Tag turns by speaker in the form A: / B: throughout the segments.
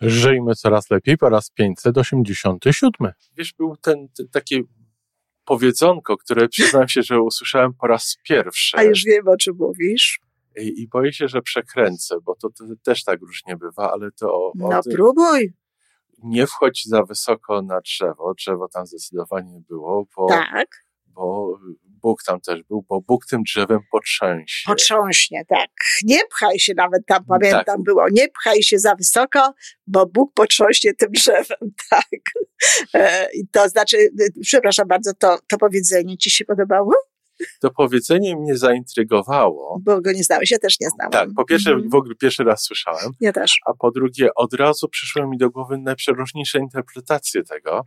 A: Żyjmy coraz lepiej po raz 587. Wiesz, był ten, ten takie powiedzonko, które przyznam się, że usłyszałem po raz pierwszy.
B: A już wiem, o czym mówisz.
A: I, i boję się, że przekręcę, bo to, to też tak różnie bywa, ale to o, o
B: No próbuj.
A: nie wchodź za wysoko na drzewo. Drzewo tam zdecydowanie było, bo,
B: Tak.
A: bo Bóg tam też był, bo Bóg tym drzewem potrzęsie.
B: Potrząśnie, tak. Nie pchaj się nawet tam, pamiętam
A: Tak.
B: było, nie pchaj się za wysoko, bo Bóg potrząśnie tym drzewem, tak. E, I to znaczy, y, przepraszam bardzo, to, to powiedzenie ci się podobało?
A: To powiedzenie mnie zaintrygowało.
B: Bo go nie znałeś, ja też nie znałam.
A: Tak, po pierwsze
B: Mhm.
A: w ogóle pierwszy raz słyszałem,
B: Ja też.
A: a po drugie od razu przyszły mi do głowy najprzeróżniejsze interpretacje tego.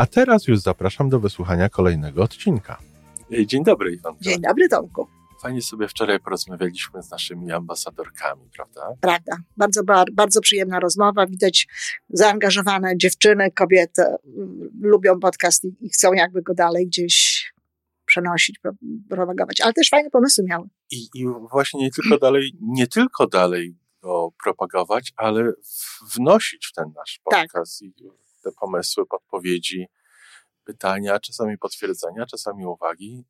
A: A teraz już zapraszam do wysłuchania kolejnego odcinka. Dzień dobry, Iwan.
B: Dzień dobry, Tomku.
A: Fajnie sobie wczoraj porozmawialiśmy z naszymi ambasadorkami, prawda?
B: Prawda. Bardzo, bar- bardzo przyjemna rozmowa. Widać zaangażowane dziewczyny, kobiety mm, lubią podcast i, chcą jakby go dalej gdzieś przenosić, pro- propagować. Ale też fajne pomysły miały.
A: I, I właśnie nie tylko dalej, nie tylko dalej go propagować, ale wnosić w ten nasz
B: Tak.
A: podcast i te pomysły, podpowiedzi, pytania, czasami potwierdzenia, czasami uwagi.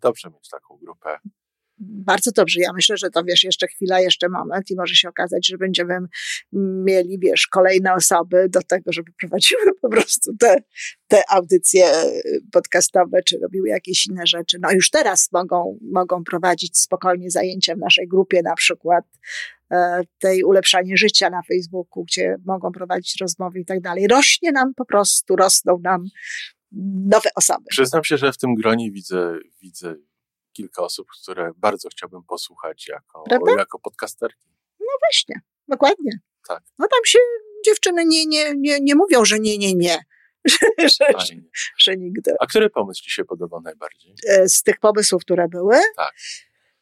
A: Dobrze mieć taką grupę.
B: Bardzo dobrze. Ja myślę, że to wiesz, jeszcze chwila, jeszcze moment i może się okazać, że będziemy mieli, wiesz, kolejne osoby do tego, żeby prowadziły po prostu te, te audycje podcastowe, czy robiły jakieś inne rzeczy. No już teraz mogą, mogą prowadzić spokojnie zajęcia w naszej grupie, na przykład e, tej ulepszanie życia na Facebooku, gdzie mogą prowadzić rozmowy i tak dalej. Rośnie nam po prostu, rosną nam nowe osoby.
A: Przyznam się, że w tym gronie widzę, widzę kilka osób, które bardzo chciałbym posłuchać jako,
B: Prawda?
A: jako podcasterki.
B: Właśnie, dokładnie.
A: Tak.
B: No tam się dziewczyny nie, nie, nie, nie mówią, że nie, nie, nie. Że, że, że nigdy.
A: A który pomysł Ci się podoba najbardziej?
B: E, Z tych pomysłów, które były,
A: Tak.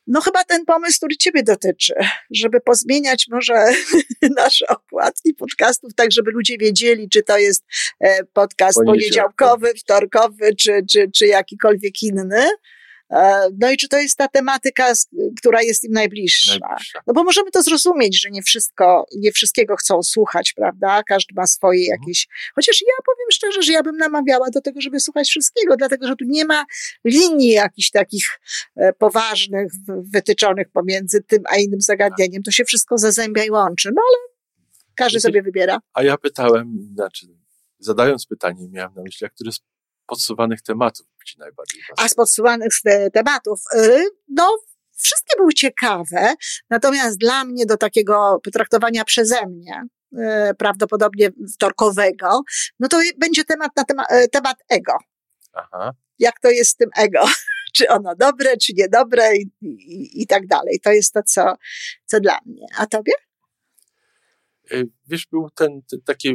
B: no chyba ten pomysł, który Ciebie dotyczy, żeby pozmieniać może nasze okładki podcastów, tak żeby ludzie wiedzieli, czy to jest e, podcast
A: Poniedziałkowy.
B: poniedziałkowy, wtorkowy, czy, czy, czy jakikolwiek inny. E, No i czy to jest ta tematyka, która jest im najbliższa.
A: Najbliższa.
B: No bo możemy to zrozumieć, że nie wszystko, nie wszystkiego chcą słuchać, prawda? Każdy ma swoje
A: Mhm.
B: jakieś. Chociaż ja powiem szczerze, że ja bym namawiała do tego, żeby słuchać wszystkiego, dlatego że tu nie ma linii jakichś takich e, poważnych, wytyczonych pomiędzy tym a innym zagadnieniem. To się wszystko zazębia i łączy. No ale każdy sobie wybiera.
A: A ja pytałem, znaczy, zadając pytanie, miałem na myśli, a który z podsuwanych tematów Ci najbardziej
B: A z podsuwanych te- tematów, y, no, wszystkie były ciekawe, natomiast dla mnie do takiego potraktowania przeze mnie, y, prawdopodobnie wtorkowego, no to będzie temat na tema, e, temat ego.
A: Aha.
B: Jak to jest z tym ego? Czy ono dobre, czy niedobre i, i, i tak dalej. To jest to, co, co dla mnie. A tobie?
A: Wiesz, był ten, ten takie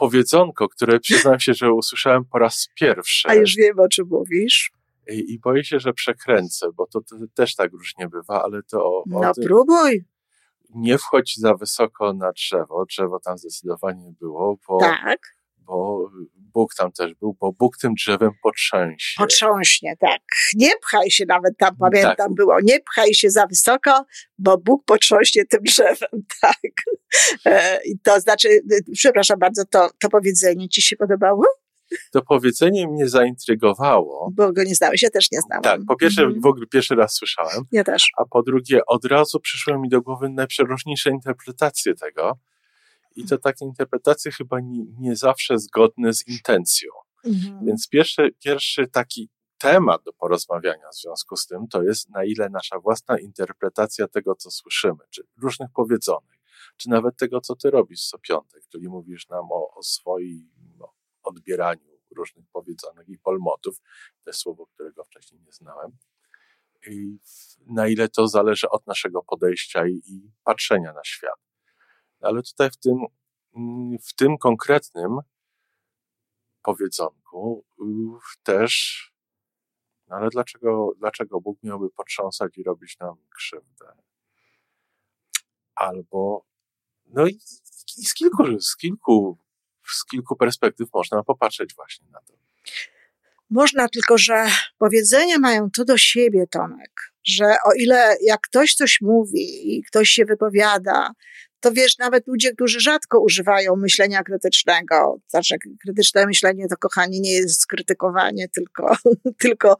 A: powiedzonko, które przyznam się, że usłyszałem po raz pierwszy.
B: A już wiem, o czym mówisz.
A: I, I boję się, że przekręcę, bo to, to też tak różnie bywa, ale to o,
B: No
A: tym,
B: próbuj.
A: nie wchodź za wysoko na drzewo. Drzewo tam zdecydowanie było, bo,
B: Tak.
A: bo Bóg tam też był, bo Bóg tym drzewem potrzęsie.
B: Potrząśnie, tak. Nie pchaj się nawet tam, pamiętam
A: Tak.
B: było, nie pchaj się za wysoko, bo Bóg potrząśnie tym drzewem, tak. E, I to znaczy, y, przepraszam bardzo, to, to powiedzenie ci się podobało?
A: To powiedzenie mnie zaintrygowało.
B: Bo go nie znałeś, ja też nie znałam.
A: Tak, po pierwsze
B: Mhm.
A: w ogóle pierwszy raz słyszałem,
B: Ja też.
A: a po drugie od razu przyszły mi do głowy najprzeróżniejsze interpretacje tego. I to takie interpretacje chyba nie, nie zawsze zgodne z intencją.
B: Mhm.
A: Więc pierwszy, pierwszy taki temat do porozmawiania w związku z tym to jest, na ile nasza własna interpretacja tego, co słyszymy, czy różnych powiedzonek, czy nawet tego, co ty robisz co piątek, czyli mówisz nam o, o swoim no, odbieraniu różnych powiedzonek i polmotów, to jest słowo, którego wcześniej nie znałem. na ile to zależy od naszego podejścia i, i patrzenia na świat. Ale tutaj w tym, w tym konkretnym powiedzonku też, no ale dlaczego, dlaczego Bóg miałby potrząsać i robić nam krzywdę? Albo, no i, i z, kilku, z, kilku, z kilku perspektyw można popatrzeć właśnie na to.
B: Można tylko, że powiedzenia mają to do siebie, Tomek, że o ile jak ktoś coś mówi i ktoś się wypowiada, to wiesz, nawet ludzie, którzy rzadko używają myślenia krytycznego, znaczy krytyczne myślenie to, kochani, nie jest skrytykowanie, tylko, tylko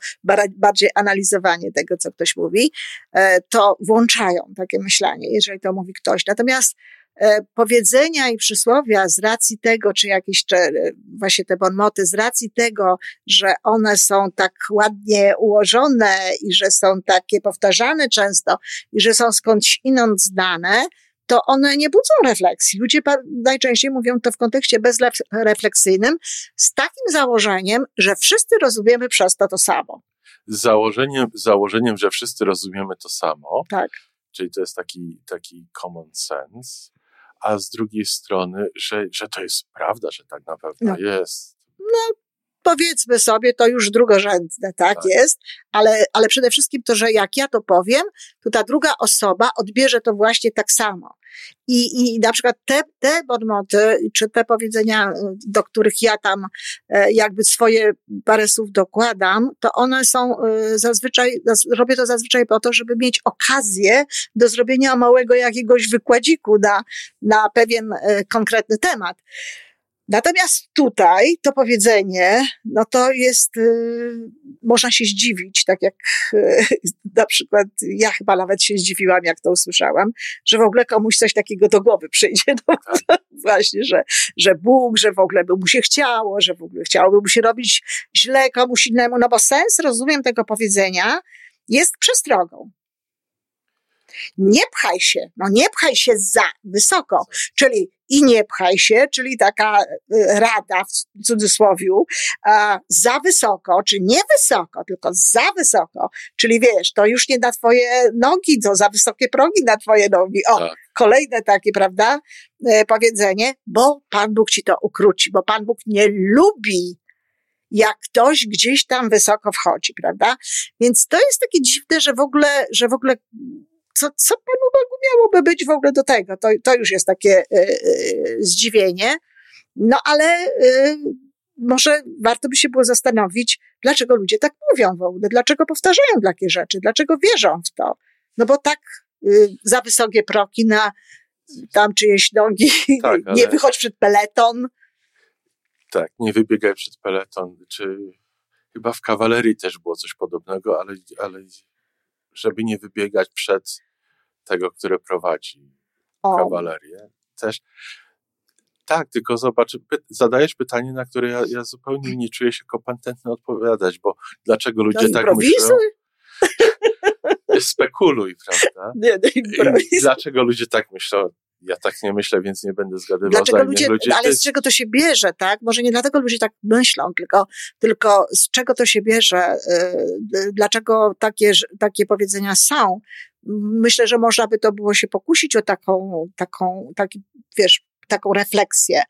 B: bardziej analizowanie tego, co ktoś mówi, e, to włączają takie myślenie, jeżeli to mówi ktoś. Natomiast E, powiedzenia i przysłowia z racji tego, czy jakieś czy e, właśnie te bonmoty, z racji tego, że one są tak ładnie ułożone i że są takie powtarzane często i że są skądś inąd znane, to one nie budzą refleksji. Ludzie najczęściej mówią to w kontekście bezrefleksyjnym z takim założeniem, że wszyscy rozumiemy przez to to samo.
A: Z założeniem, założeniem, że wszyscy rozumiemy to samo.
B: Tak.
A: Czyli to jest taki, taki common sense a z drugiej strony, że, że to jest prawda, że tak na pewno no. jest.
B: No, powiedzmy sobie, to już drugorzędne, tak, tak, jest, ale, ale przede wszystkim to, że jak ja to powiem, to ta druga osoba odbierze to właśnie tak samo. I, i na przykład te, te bonmoty, czy te powiedzenia, do których ja tam e, jakby swoje parę słów dokładam, to one są e, zazwyczaj, robię to zazwyczaj po to, żeby mieć okazję do zrobienia małego jakiegoś wykładziku na, na pewien e, konkretny temat. Natomiast tutaj to powiedzenie, no to jest, y, można się zdziwić, tak jak y, na przykład ja chyba nawet się zdziwiłam, jak to usłyszałam, że w ogóle komuś coś takiego do głowy przyjdzie. No, właśnie, że, że Bóg, że w ogóle by mu się chciało, że w ogóle chciałoby mu się robić źle komuś innemu, no bo sens, rozumiem tego powiedzenia, jest przestrogą. Nie pchaj się, no nie pchaj się za wysoko, czyli i nie pchaj się, czyli taka y, rada w cudzysłowiu, za wysoko, czy nie wysoko, tylko za wysoko, czyli wiesz, to już nie na twoje nogi, to za wysokie progi na twoje nogi. O, tak. kolejne takie, prawda, e, powiedzenie, bo Pan Bóg ci to ukróci, bo Pan Bóg nie lubi jak ktoś gdzieś tam wysoko wchodzi, prawda? Więc to jest takie dziwne, że w ogóle, że w ogóle co, co Panu Bogu miałoby być w ogóle do tego? To, to już jest takie y, y, zdziwienie. No ale y, może warto by się było zastanowić, dlaczego ludzie tak mówią w ogóle, dlaczego powtarzają takie rzeczy, dlaczego wierzą w to. No bo tak za wysokie proki na tam czyjeś nogi, tak, ale... nie wychodź przed peleton.
A: Tak, nie wybiegaj przed peleton, czy chyba w kawalerii też było coś podobnego, ale, ale żeby nie wybiegać przed tego, który prowadzi o. kawalerię. Też tak, tylko zobacz, py, zadajesz pytanie, na które ja, ja, zupełnie nie czuję się kompetentny odpowiadać, bo dlaczego ludzie
B: no,
A: tak myślą? Spekuluj, prawda?
B: Nie, nie
A: I dlaczego ludzie tak myślą? Ja tak nie myślę, więc nie będę zgadywał
B: dlaczego ludzie, ludzi. Ale z czego to się bierze, tak? Może nie dlatego ludzie tak myślą, tylko, tylko z czego to się bierze, yy, dlaczego takie, takie powiedzenia są. Myślę, że można by to było się pokusić o taką, taką, taki, wiesz, taką refleksję,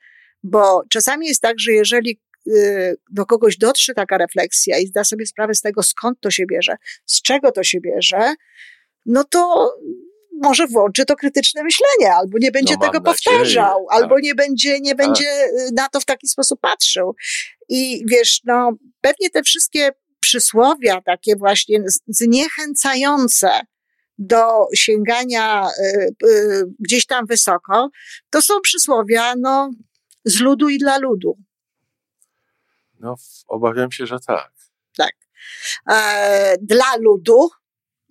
B: bo czasami jest tak, że jeżeli y, do kogoś dotrze taka refleksja i zda sobie sprawę z tego, skąd to się bierze, z czego to się bierze, no to może włączy to krytyczne myślenie, albo nie będzie no, tego powtarzał, tak. albo nie będzie, nie tak. będzie y, na to w taki sposób patrzył. I wiesz, no, pewnie te wszystkie przysłowia takie właśnie zniechęcające do sięgania y, y, gdzieś tam wysoko, to są przysłowia, no, z ludu i dla ludu.
A: No, obawiam się, że tak.
B: Tak. E, dla ludu,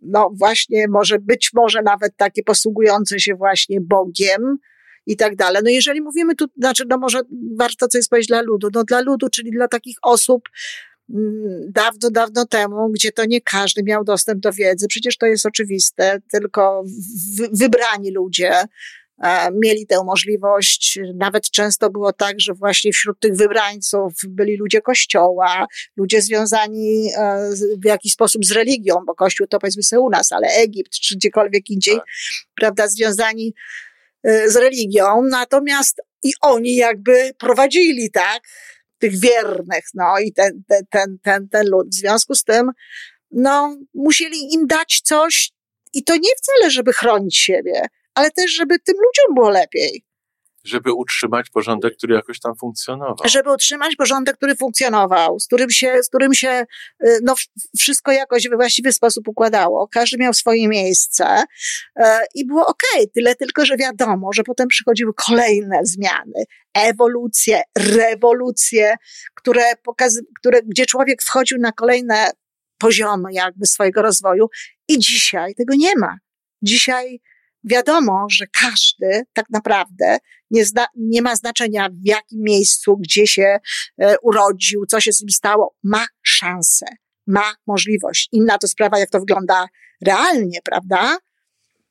B: no właśnie może być może nawet takie posługujące się właśnie Bogiem i tak dalej. No jeżeli mówimy tu, znaczy no może warto coś powiedzieć dla ludu, no dla ludu, czyli dla takich osób mm, dawno, dawno temu, gdzie to nie każdy miał dostęp do wiedzy, przecież to jest oczywiste, tylko wybrani ludzie, mieli tę możliwość. Nawet często było tak, że właśnie wśród tych wybrańców byli ludzie kościoła, ludzie związani e, w jakiś sposób z religią, bo kościół to powiedzmy sobie u nas, ale Egipt czy gdziekolwiek indziej, tak. prawda, związani z religią. Natomiast i oni jakby prowadzili, tak, tych wiernych, no i ten, ten, ten, ten, ten lud. W związku z tym, no, musieli im dać coś i to nie wcale, żeby chronić siebie, ale też, żeby tym ludziom było lepiej.
A: Żeby utrzymać porządek, który jakoś tam funkcjonował.
B: Żeby utrzymać porządek, który funkcjonował, z którym się, z którym się y, no, wszystko jakoś w właściwy sposób układało. Każdy miał swoje miejsce e, i było ok, tyle tylko, że wiadomo, że potem przychodziły kolejne zmiany, ewolucje, rewolucje, które pokazy, które, gdzie człowiek wchodził na kolejne poziomy jakby swojego rozwoju i dzisiaj tego nie ma. Dzisiaj wiadomo, że każdy tak naprawdę nie, zna, nie ma znaczenia w jakim miejscu, gdzie się e, urodził, co się z nim stało, ma szansę, ma możliwość. Inna to sprawa, jak to wygląda realnie, prawda?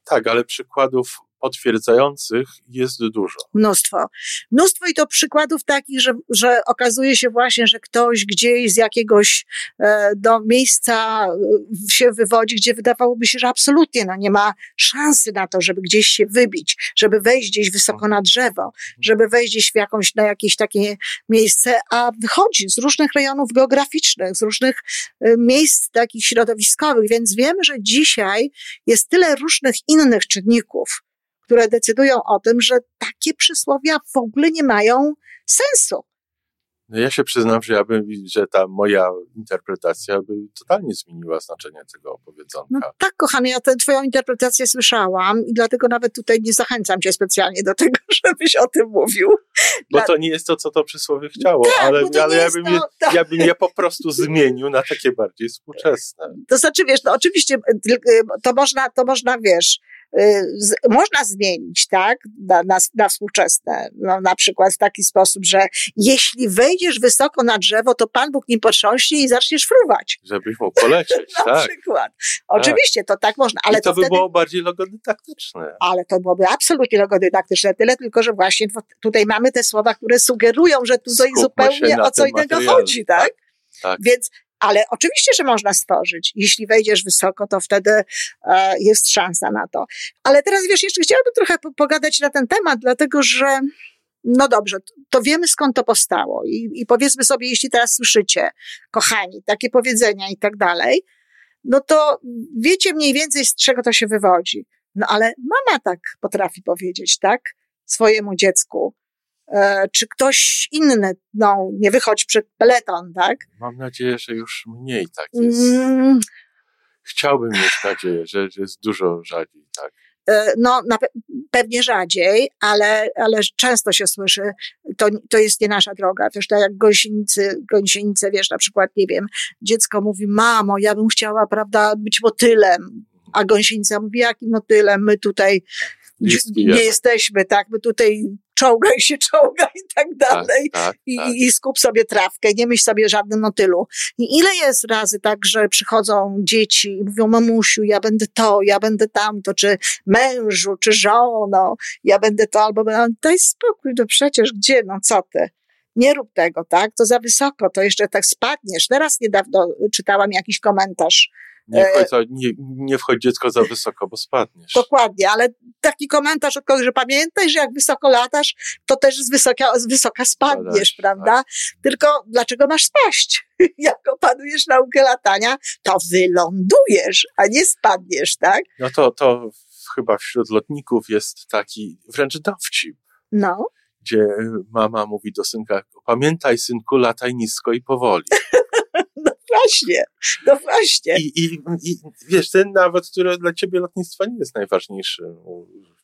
A: Tak, ale przykładów potwierdzających jest dużo.
B: Mnóstwo. Mnóstwo i to przykładów takich, że, że okazuje się właśnie, że ktoś gdzieś z jakiegoś e, do miejsca e, się wywodzi, gdzie wydawałoby się, że absolutnie no, nie ma szansy na to, żeby gdzieś się wybić, żeby wejść gdzieś wysoko na drzewo, żeby wejść gdzieś w jakąś, na jakieś takie miejsce, a wychodzi z różnych rejonów geograficznych, z różnych e, miejsc takich środowiskowych, więc wiemy, że dzisiaj jest tyle różnych innych czynników, które decydują o tym, że takie przysłowia w ogóle nie mają sensu.
A: No ja się przyznam, że ja bym, że ta moja interpretacja by totalnie zmieniła znaczenie tego opowiedzonka.
B: No tak, kochany, ja tę twoją interpretację słyszałam i dlatego nawet tutaj nie zachęcam cię specjalnie do tego, żebyś o tym mówił.
A: Bo Dla... to nie jest to, co to przysłowie chciało, tak, ale, ale ja, bym to, je, tak. ja bym je po prostu zmienił na takie bardziej współczesne.
B: To znaczy, wiesz, no oczywiście y, y, to można, to można, wiesz, Y, można zmienić, tak, na, na, na współczesne. No, na przykład w taki sposób, że jeśli wejdziesz wysoko na drzewo, to Pan Bóg nim potrząśnie i zaczniesz fruwać.
A: Żebyś mógł polecieć,
B: na tak. przykład. Oczywiście, to tak można. Ale
A: I to, to by wtedy, było bardziej logodydaktyczne.
B: Ale to byłoby absolutnie logodydaktyczne. Tyle tylko, że właśnie tutaj mamy te słowa, które sugerują, że tutaj Skupmy zupełnie o co innego chodzi, tak? tak? tak. Więc ale oczywiście, że można stworzyć. Jeśli wejdziesz wysoko, to wtedy e, jest szansa na to. Ale teraz wiesz, jeszcze chciałabym trochę pogadać na ten temat, dlatego że no dobrze, to wiemy skąd to powstało I, i powiedzmy sobie, jeśli teraz słyszycie, kochani, takie powiedzenia i tak dalej, no to wiecie mniej więcej z czego to się wywodzi. No ale mama tak potrafi powiedzieć, tak? Swojemu dziecku. E, czy ktoś inny, no, nie wychodzi przed peleton, tak?
A: Mam nadzieję, że już mniej tak jest. Mm. Chciałbym mieć nadzieję, że, że jest dużo rzadziej, tak.
B: E, no, na, pewnie rzadziej, ale, ale często się słyszy, to, to jest nie nasza droga. Wiesz, tak jak gąsienicy, gąsienice, wiesz, na przykład, nie wiem, dziecko mówi, mamo, ja bym chciała, prawda, być motylem, a gąsienica mówi, jakim motylem, my tutaj nie jesteśmy, tak, my tutaj czołgaj się, czołgaj i tak, tak dalej. Tak, tak, I, tak. I, skup sobie trawkę, nie myśl sobie żadnym motylu. I ile jest razy tak, że przychodzą dzieci i mówią, mamusiu, ja będę to, ja będę tamto, czy mężu, czy żono, ja będę to, albo daj spokój, no przecież gdzie, no co ty? nie rób tego, tak? To za wysoko, to jeszcze tak spadniesz. Teraz niedawno czytałam jakiś komentarz
A: nie, wchodź, nie, nie wchodź dziecko za wysoko, bo spadniesz.
B: Dokładnie, ale taki komentarz od kogoś, że pamiętaj, że jak wysoko latasz, to też z wysoka, z wysoka spadniesz, prawda? Tak. Tylko dlaczego masz spaść? jak opanujesz naukę latania, to wylądujesz, a nie spadniesz, tak?
A: No to, to chyba wśród lotników jest taki wręcz dowcip.
B: No.
A: Gdzie mama mówi do synka, pamiętaj synku, lataj nisko i powoli.
B: właśnie, no właśnie.
A: I, i, I wiesz, ten nawet, który dla ciebie lotnictwo nie jest najważniejszą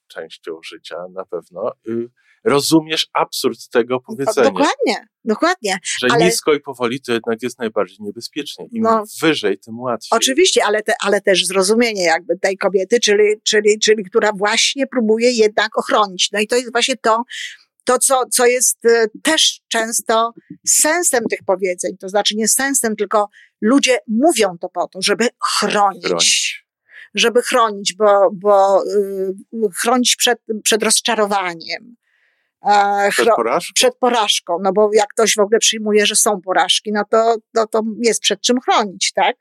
A: częścią życia, na pewno, y, rozumiesz absurd tego powiedzenia.
B: Dokładnie, dokładnie.
A: Że ale... nisko i powoli to jednak jest najbardziej niebezpiecznie. Im no, wyżej, tym łatwiej.
B: Oczywiście, ale, te, ale też zrozumienie jakby tej kobiety, czyli, czyli, czyli która właśnie próbuje jednak ochronić. No i to jest właśnie to, to, co, co jest e, też często sensem tych powiedzeń, to znaczy nie sensem, tylko ludzie mówią to po to, żeby chronić. chronić. żeby chronić, bo, bo y, chronić przed, przed rozczarowaniem.
A: Przed porażką?
B: Przed porażką, no bo jak ktoś w ogóle przyjmuje, że są porażki, no to, no to jest przed czym chronić, tak?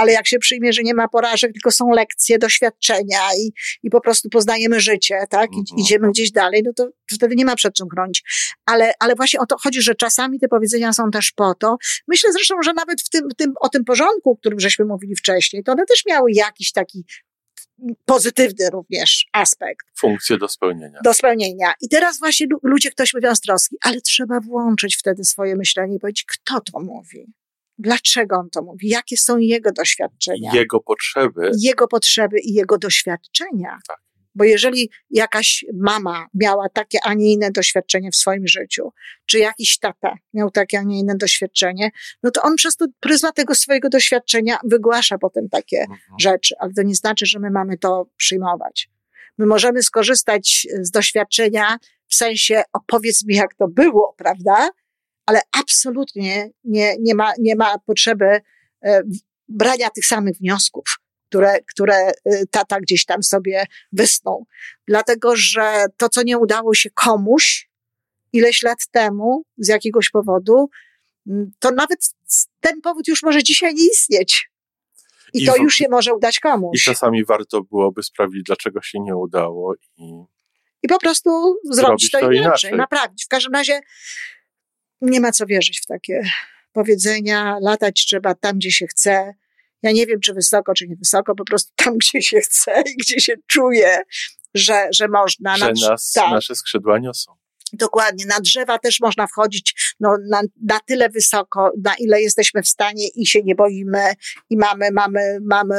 B: Ale jak się przyjmie, że nie ma porażek, tylko są lekcje, doświadczenia i, i po prostu poznajemy życie, tak? I, mhm. Idziemy gdzieś dalej, no to, wtedy nie ma przed czym chronić. Ale, ale właśnie o to chodzi, że czasami te powiedzenia są też po to. Myślę zresztą, że nawet w tym, tym, o tym porządku, o którym żeśmy mówili wcześniej, to one też miały jakiś taki pozytywny również aspekt.
A: Funkcję do spełnienia.
B: Do spełnienia. I teraz właśnie ludzie, ktoś mówią z troski, ale trzeba włączyć wtedy swoje myślenie i powiedzieć, kto to mówi. Dlaczego on to mówi? Jakie są jego doświadczenia?
A: Jego potrzeby.
B: Jego potrzeby i jego doświadczenia.
A: Tak.
B: Bo jeżeli jakaś mama miała takie, a nie inne doświadczenie w swoim życiu, czy jakiś tata miał takie, a nie inne doświadczenie, no to on przez to pryzmat tego swojego doświadczenia wygłasza potem takie mhm. rzeczy, ale to nie znaczy, że my mamy to przyjmować. My możemy skorzystać z doświadczenia w sensie opowiedz mi, jak to było, prawda? Ale absolutnie nie, nie, ma, nie ma potrzeby e, brania tych samych wniosków, które, które e, tata gdzieś tam sobie wysnuł. Dlatego, że to, co nie udało się komuś ileś lat temu, z jakiegoś powodu, to nawet ten powód już może dzisiaj nie istnieć. I, I to w... już się może udać komuś.
A: I czasami warto byłoby sprawdzić, dlaczego się nie udało i,
B: i po prostu zrobić to, to inaczej. inaczej. Naprawić. W każdym razie nie ma co wierzyć w takie powiedzenia. Latać trzeba tam, gdzie się chce. Ja nie wiem, czy wysoko, czy nie wysoko, po prostu tam, gdzie się chce i gdzie się czuje, że, że można.
A: Że na, nas, tak. nasze skrzydła niosą.
B: Dokładnie. Na drzewa też można wchodzić no, na, na tyle wysoko, na ile jesteśmy w stanie i się nie boimy i mamy, mamy, mamy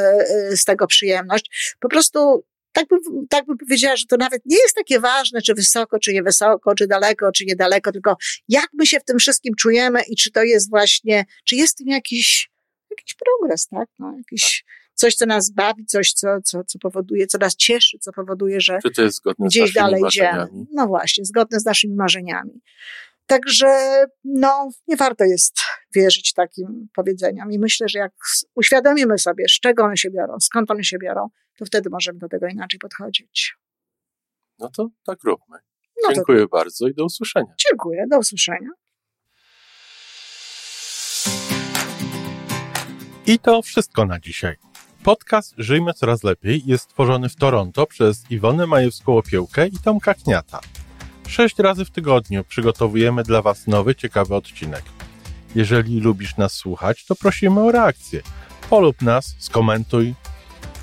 B: y, z tego przyjemność. Po prostu tak bym, tak bym powiedziała, że to nawet nie jest takie ważne, czy wysoko, czy niewysoko, czy daleko, czy niedaleko, tylko jak my się w tym wszystkim czujemy i czy to jest właśnie, czy jest w tym jakiś, jakiś progres, tak? No, jakiś, coś, co nas bawi, coś, co, co, co powoduje, co nas cieszy, co powoduje, że
A: czy to jest zgodne gdzieś dalej idziemy.
B: No właśnie, zgodne z naszymi marzeniami. Także no, nie warto jest wierzyć takim powiedzeniom. I myślę, że jak uświadomimy sobie, z czego one się biorą, skąd one się biorą, to wtedy możemy do tego inaczej podchodzić.
A: No to tak róbmy. No Dziękuję to... bardzo i do usłyszenia.
B: Dziękuję, do usłyszenia.
A: I to wszystko na dzisiaj. Podcast Żyjmy Coraz Lepiej jest stworzony w Toronto przez Iwonę Majewską-Opiełkę i Tomka Kniata. Sześć razy w tygodniu przygotowujemy dla Was nowy, ciekawy odcinek. Jeżeli lubisz nas słuchać, to prosimy o reakcję. Polub nas, skomentuj,